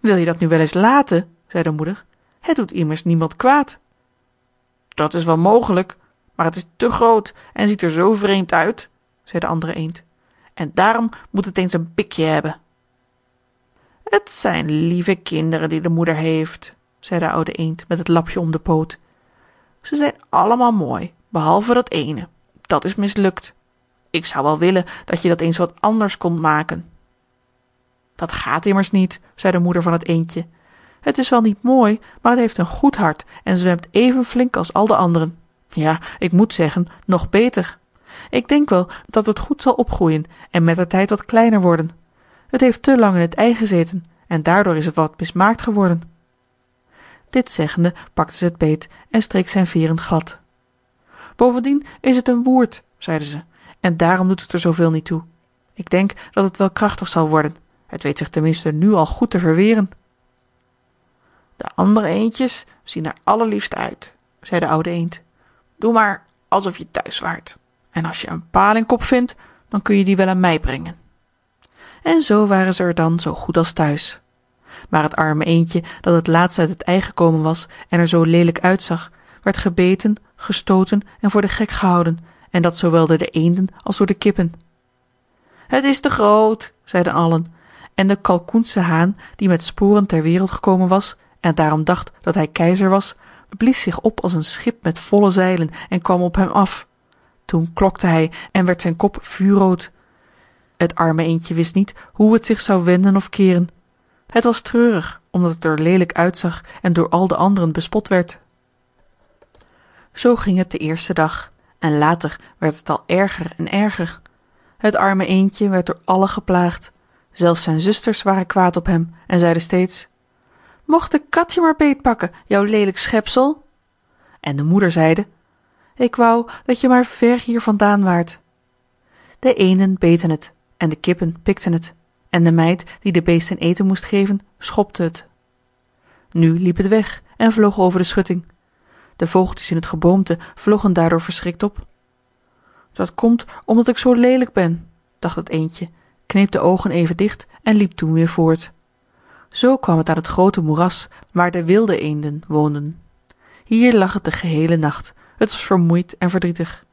wil je dat nu wel eens laten? zei de moeder. Het doet immers niemand kwaad. Dat is wel mogelijk maar het is te groot en ziet er zoo vreemd uit zei de andere eend. En daarom moet het eens een pikje hebben. Het zijn lieve kinderen die de moeder heeft zei de oude eend met het lapje om den poot. Ze zijn allemaal mooi behalve dat eene dat is mislukt. Ik zou wel willen dat je dat eens wat anders kondt maken dat gaat immers niet zei de moeder van het eendje. Het is wel niet mooi maar het heeft een goed hart en zwemt even flink als al de anderen. Ja ik moet zeggen nog beter. Ik denk wel dat het goed zal opgroeien en met der tijd wat kleiner worden. Het heeft te lang in het ei gezeten en daardoor is het wat mismaakt geworden. Dit zeggende pakte ze het beet en streek zijn veeren glad. Bovendien is het een woerd zeide ze en daarom doet het er zooveel niet toe. Ik denk dat het wel krachtig zal worden het weet zich tenminste nu al goed te verweren. De andere eendjes zien er allerliefst uit zei de oude eend. Doe maar alsof je thuis waart. En als je een palingkop vindt dan kun je die wel aan mij brengen. En zoo waren ze er dan zoo goed als thuis. Maar het arme eendje dat het laatst uit het ei gekomen was en er zoo leelijk uitzag werd gebeten gestooten en voor den gek gehouden. En dat zoowel door de eenden als door de kippen. Het is te groot zeiden allen en de kalkoensche haan die met sporen ter wereld gekomen was en daarom dacht dat hij keizer was blies zich op als een schip met volle zeilen en kwam op hem af. Toen klokte hij en werd zijn kop vuurrood. Het arme eendje wist niet hoe het zich zou wenden of keeren het was treurig omdat het er leelijk uitzag en door al de anderen bespot werd. Zoo ging het den eersten dag en later werd het al erger en erger. Het arme eendje werd door allen geplaagd zelfs zijn zusters waren kwaad op hem en zeiden steeds mocht de kat je maar beetpakken jou leelijk schepsel. En de moeder zeide ik wou dat je maar ver hier vandaan waart. De eenden beten het en de kippen pikten het en de meid die de beesten eten moest geven schopte het. Nu liep het weg en vloog over de schutting. De vogeltjes in het geboomte vlogen daardoor verschrikt op. Dat komt omdat ik zoo leelijk ben dacht het eendje kneep de oogen even dicht en liep toen weer voort. Zoo kwam het aan het groote moeras waar de wilde eenden woonden. Hier lag het den geheelen nacht. Het was vermoeid en verdrietig